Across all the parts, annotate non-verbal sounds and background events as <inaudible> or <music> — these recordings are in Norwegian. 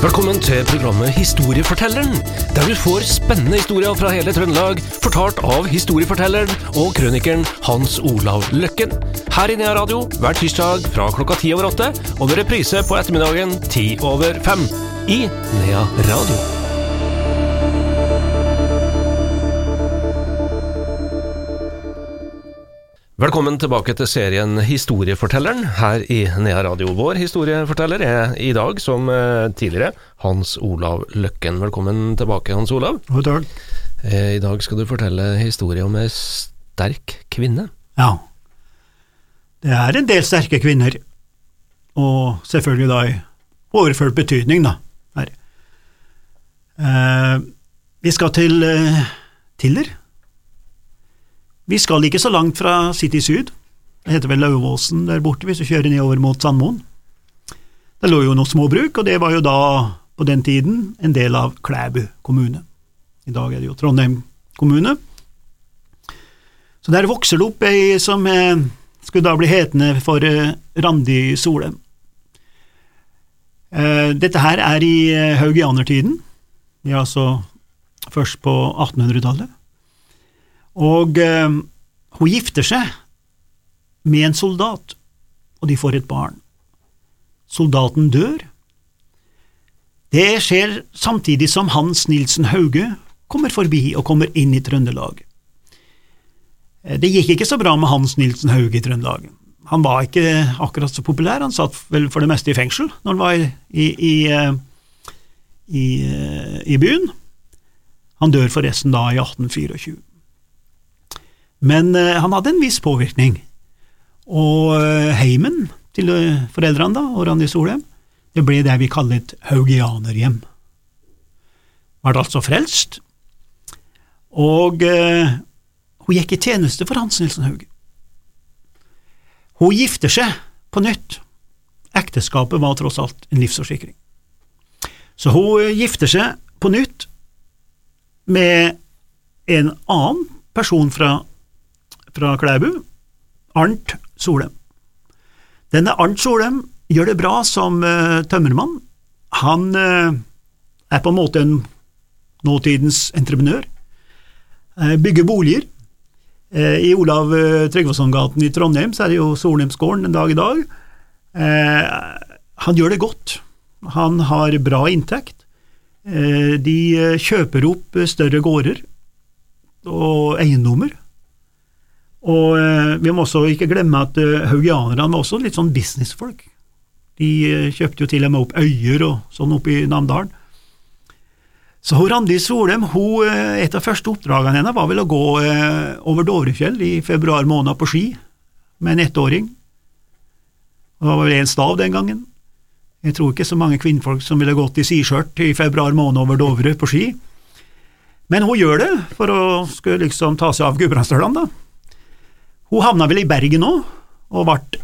Velkommen til programmet Historiefortelleren, der du får spennende historier fra hele Trøndelag, fortalt av historiefortelleren og krønikeren Hans Olav Løkken. Her i Nea Radio hver tirsdag fra klokka ti over åtte, og med reprise på ettermiddagen ti over fem. I Nea Radio. Velkommen tilbake til serien Historiefortelleren her i Nea Radio. Vår historieforteller er i dag, som eh, tidligere, Hans Olav Løkken. Velkommen tilbake, Hans Olav. God dag. Eh, I dag skal du fortelle historie om ei sterk kvinne. Ja. Det er en del sterke kvinner, og selvfølgelig da i overført betydning, da. Her. Eh, vi skal til Tiller. Vi skal ikke så langt fra City Syd. Det heter vel Lauvåsen der borte, hvis du kjører nedover mot Sandmoen. Det lå jo noen småbruk, og det var jo da, på den tiden, en del av Klæbu kommune. I dag er det jo Trondheim kommune. Så der vokser det opp ei som skulle da bli hetende for eh, Randi Solem. Eh, dette her er i eh, haugianertiden, vi altså først på 1800-tallet. Og eh, hun gifter seg med en soldat, og de får et barn. Soldaten dør. Det skjer samtidig som Hans Nilsen Hauge kommer forbi og kommer inn i Trøndelag. Eh, Det gikk ikke så bra med Hans Nilsen Hauge i Trøndelag. Han var ikke akkurat så populær, han satt vel for det meste i fengsel når han var i, i, i, eh, eh, i byen. Han dør forresten da i 1824. Men eh, han hadde en viss påvirkning, og eh, heimen til eh, foreldrene da, og Randi Solheim, det ble det vi kaller et haugianerhjem. Ble altså frelst, og eh, hun gikk i tjeneste for Hans Nilsen Hauge. Hun gifter seg på nytt. Ekteskapet var tross alt en livsforsikring. Så hun gifter seg på nytt med en annen person fra, fra Klæbu, Arnt Solem. Denne Arnt Solem gjør det bra som uh, tømmermann. Han uh, er på en måte en nåtidens entreprenør. Uh, bygger boliger. I Olav Tryggvason-gaten i Trondheim så er det jo Solheimsgården en dag i dag. Han gjør det godt. Han har bra inntekt. De kjøper opp større gårder og eiendommer. Og eh, vi må også ikke glemme at eh, haugianerne var også litt sånn businessfolk. De eh, kjøpte jo til og med opp øyer og sånn oppe i Namdalen. Så Randi Solheim, eh, et av første oppdragene hennes var vel å gå eh, over Dovrefjell i februar måned på ski med en ettåring. Det var vel én stav den gangen. Jeg tror ikke så mange kvinnfolk som ville gått i siskjørt i februar måned over Dovre på ski. Men hun gjør det for å skulle liksom ta seg av gudbrandsdølene, da. Hun havna vel i Bergen òg, og ble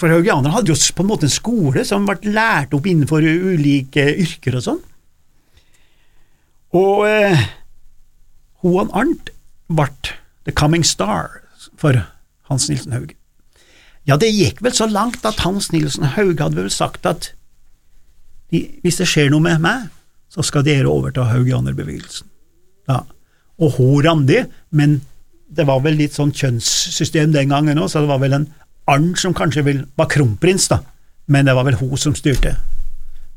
For haugianere hadde jo på en måte en skole som ble lært opp innenfor ulike yrker og sånn. Og eh, og Arnt ble the coming star for Hans Nilsen Hauge. Ja, det gikk vel så langt at Hans Nilsen Hauge hadde vel sagt at hvis det skjer noe med meg, så skal dere overta haugianerbevegelsen. Ja. Og hun Randi, men det var vel litt sånn kjønnssystem den gangen òg, så det var vel en Arnt som kanskje vil, var kronprins, da, men det var vel hun som styrte.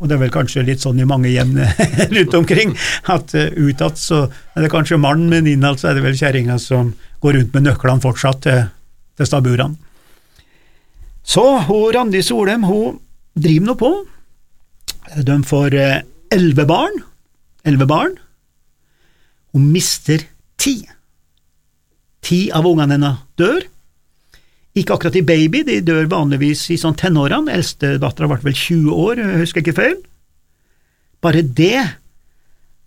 Og det er vel kanskje litt sånn i mange hjem <laughs> rundt omkring, at uh, utad så er det kanskje mannen, men innad så er det vel kjerringa som går rundt med nøklene fortsatt til, til staburene. Så hun Randi Solheim, hun driver nå på. De får eh, elleve barn. Elleve barn. Hun mister ti. Ti av ungene hennes dør. Ikke akkurat i baby, de dør vanligvis i sånn tenårene. Eldstedattera ble vel 20 år, jeg husker ikke feil. Bare det,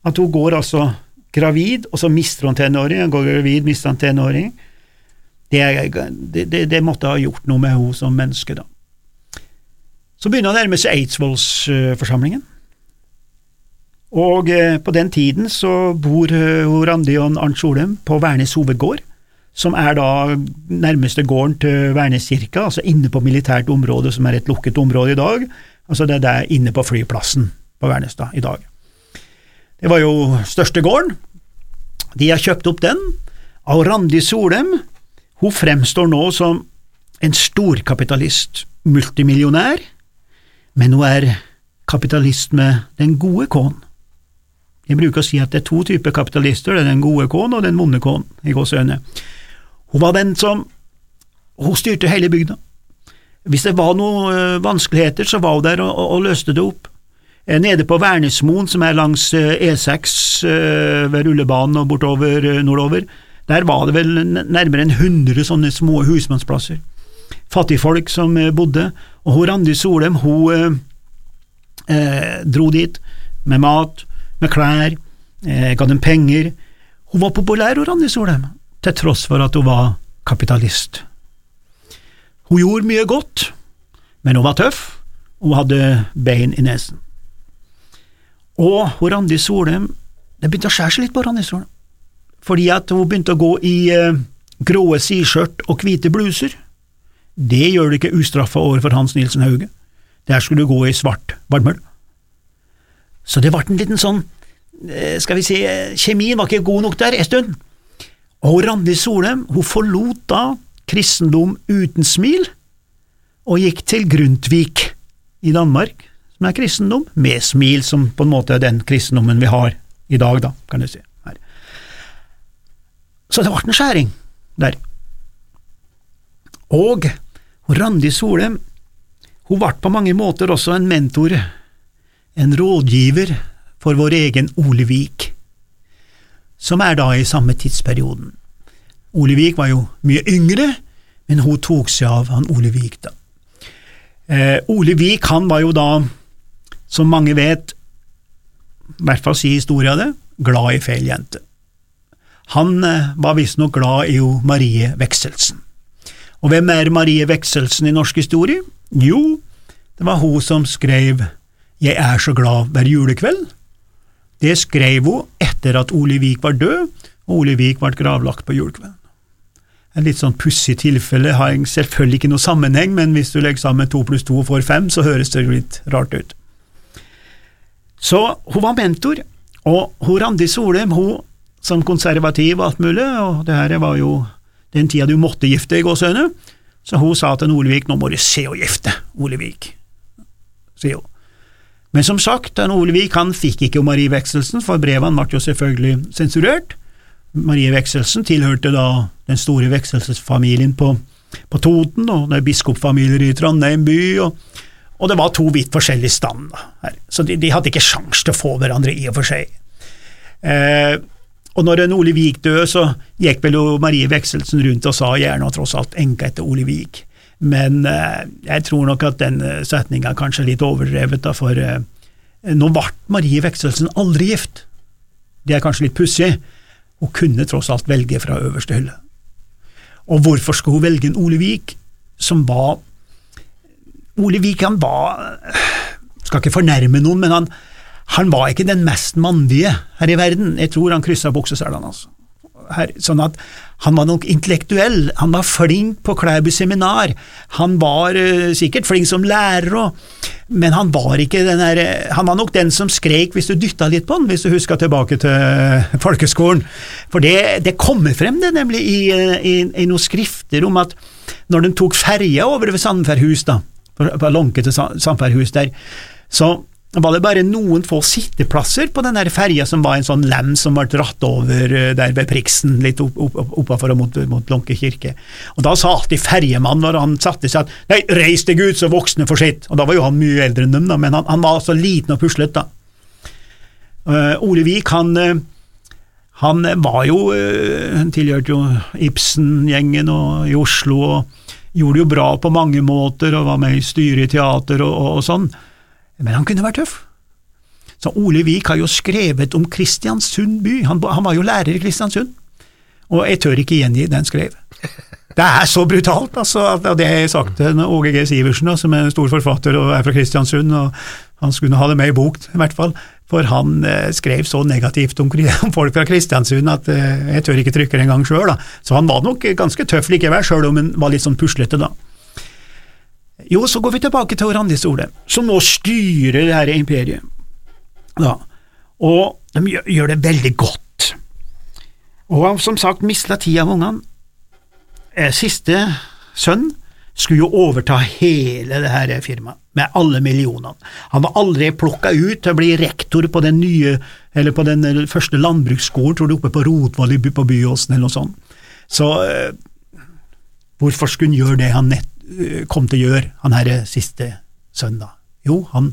at hun går altså gravid, og så mister hun tenåring, hun går gravid, mister en tenåring, det, det, det, det måtte ha gjort noe med henne som menneske, da. Så begynner han å nærme seg Eidsvollsforsamlingen. Og eh, på den tiden så bor eh, Randi og Arnt Solheim på Værnes hovedgård, som er da nærmeste gården til Værnes kirke, altså inne på militært område, som er et lukket område i dag. Altså det er der inne på flyplassen, på Vernestad i dag. Det var jo største gården. De har kjøpt opp den, og Randi Solem hun fremstår nå som en storkapitalist, multimillionær, men hun er kapitalist med den gode kåen. Jeg bruker å si at det er to typer kapitalister, det er den gode kåen og den vonde kåen, i gåseøyne. Hun var den som Hun styrte hele bygda. Hvis det var noen øh, vanskeligheter, så var hun der og, og, og løste det opp. Eh, nede på Værnesmoen, som er langs E6 øh, øh, ved rullebanen og bortover nordover, der var det vel nærmere en hundre sånne små husmannsplasser. Fattigfolk som bodde, og hun Randi Solem hun eh, dro dit med mat, med klær, eh, ga dem penger. Hun var populær, hun Randi Solheim, til tross for at hun var kapitalist. Hun gjorde mye godt, men hun var tøff, og hun hadde bein i nesen. Og hun Randi Solheim, det begynte å skjære seg litt på Randi Solheim, fordi at hun begynte å gå i eh, gråe sideskjørt og hvite bluser. Det gjør du ikke ustraffa over for Hans Nilsen Hauge. Der skulle du gå i svart varmøl. Så det ble en liten sånn, eh, skal vi si, kjemien var ikke god nok der en stund. Og Randi Solheim hun forlot da kristendom uten smil, og gikk til Grundtvig i Danmark, som er kristendom, med smil, som på en måte er den kristendommen vi har i dag, da, kan du si. Her. Så det ble en skjæring der. Og Randi Solheim hun ble på mange måter også en mentor en rådgiver for vår egen Ole Vik, som er da i samme tidsperioden. Ole Vik var jo mye yngre, men hun tok seg av han Ole Vik, da. Eh, Ole Vik han var jo da, som mange vet, i hvert fall si historia det, glad i feil jente. Han eh, var visstnok glad i jo Marie Vekselsen. Og hvem er Marie Vekselsen i norsk historie? Jo, det var hun som skrev jeg er så glad hver julekveld. Det skrev hun etter at Ole Vik var død, og Ole Vik ble gravlagt på julekvelden. En litt sånn pussig tilfelle har selvfølgelig ikke noe sammenheng, men hvis du legger sammen to pluss to og får fem, så høres det litt rart ut. Så hun var mentor, og hun Randi Solheim, hun som konservativ og alt mulig, og det her var jo den tida du måtte gifte i gåseøyne, så hun sa til Olevik nå må du se å gifte, Olevik, sier hun. Men som sagt, Ole Vik han fikk ikke Marie Wekselsen, for brevene ble jo selvfølgelig sensurert. Marie Wekselsen tilhørte da den store vekselsesfamilien på, på Toten, og det er biskopfamilier i Trondheim by, og, og, det var to vidt forskjellige stand, så de, de, hadde ikke sjans til å få hverandre i og for seg. Eh, og når en Ole Vik døde, så gikk vel Marie Vekselsen rundt og sa gjerne og tross alt enka etter Ole Vik. Men eh, jeg tror nok at den eh, setninga er kanskje litt overdrevet, da, for eh, nå ble Marie Vekselsen aldri gift. Det er kanskje litt pussig. Hun kunne tross alt velge fra øverste hylle. Og hvorfor skulle hun velge en Ole Vik, som var Ole Vik han var Skal ikke fornærme noen, men han, han var ikke den mest mandige her i verden. Jeg tror han kryssa bukseselene, altså her, sånn at han var nok intellektuell, han var flink på Klæbu seminar, han var uh, sikkert flink som lærer òg, men han var ikke den der, han var nok den som skrek hvis du dytta litt på han, hvis du husker tilbake til folkeskolen, for det, det kommer frem det nemlig i, i, i, noen skrifter om at når de tok ferja over ved Sandferdhus, da, på Lånke til Sandferdhus der, så var det bare noen få sitteplasser på den ferja som var en sånn lem som ble dratt over eh, der ved Priksen, litt opp, opp, oppafor og mot, mot Lånke kirke. Og Da sa alltid ferjemannen når han satte seg at nei, reis deg ut så voksne får sitt, og da var jo han mye eldre enn dem, da, men han, han var så liten og puslete, da. Uh, Ole Vik, han, uh, han var jo Han tilhørte jo Ibsen-gjengen i Oslo, og gjorde det jo bra på mange måter, og var med i styret i teater og, og, og sånn. Men han kunne vært tøff. Så Ole Vik har jo skrevet om Kristiansund by, han, han var jo lærer i Kristiansund, og jeg tør ikke gjengi det han skrev. Det er så brutalt, altså, det har jeg sagt til Åge G. Sivertsen, som er en stor forfatter og er fra Kristiansund, og han skulle ha det med i bok, i hvert fall, for han eh, skrev så negativt om, <laughs> om, folk fra Kristiansund at eh, jeg tør ikke trykke det engang sjøl, så han var nok ganske tøff likevel, sjøl om han var litt sånn puslete, da. Jo, så går vi tilbake til Randi Sole, som nå styrer det her imperiet. Da. Og de gjør, det veldig godt. Og han som sagt mista ti av ungene. Eh, Siste sønn skulle jo overta hele det her firmaet, med alle millionene. Han var aldri plukka ut til å bli rektor på den nye, på den eh, første landbruksskolen, tror du, oppe på Rotvoll på Byåsen eller noe sånt. Så eh, hvorfor skulle han gjøre det han nett, eh, kom til å gjøre, han herre siste søndag? Jo, han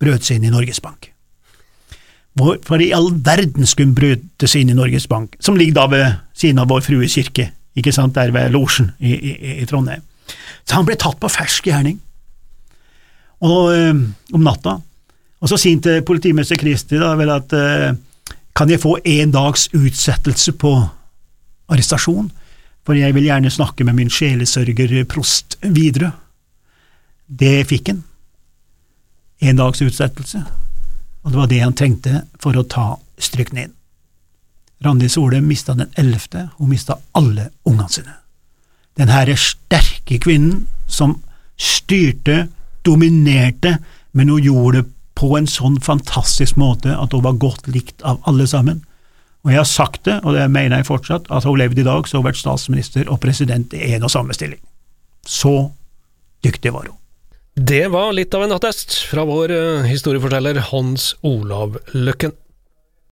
brøt seg inn i Norges Bank. Hvorfor i all verden skulle han brøte seg inn i Norges Bank, som ligger da ved siden av Vår Frue kirke, ikke sant, der ved losjen i, i, i Trondheim. Så han ble tatt på fersk gjerning, og øh, om natta. Og så sier han til politimester Kristi da vel at øh, kan jeg få en dags utsettelse på arrestasjon, for jeg vil gjerne snakke med min sjelesørger prost videre. Det fikk han. En dags utsettelse, og det var det han trengte for å ta strykningen. Randi Sole mista den ellevte, hun mista alle ungene sine. Den herre sterke kvinnen som styrte, dominerte, men hun gjorde det på en sånn fantastisk måte at hun var godt likt av alle sammen. Og jeg har sagt det, og det mener jeg fortsatt, at hun levde i dag, så hun vært statsminister og president i en og samme stilling. Så dyktig var hun. Det var litt av en attest fra vår eh, historieforteller Hans Olav Løkken.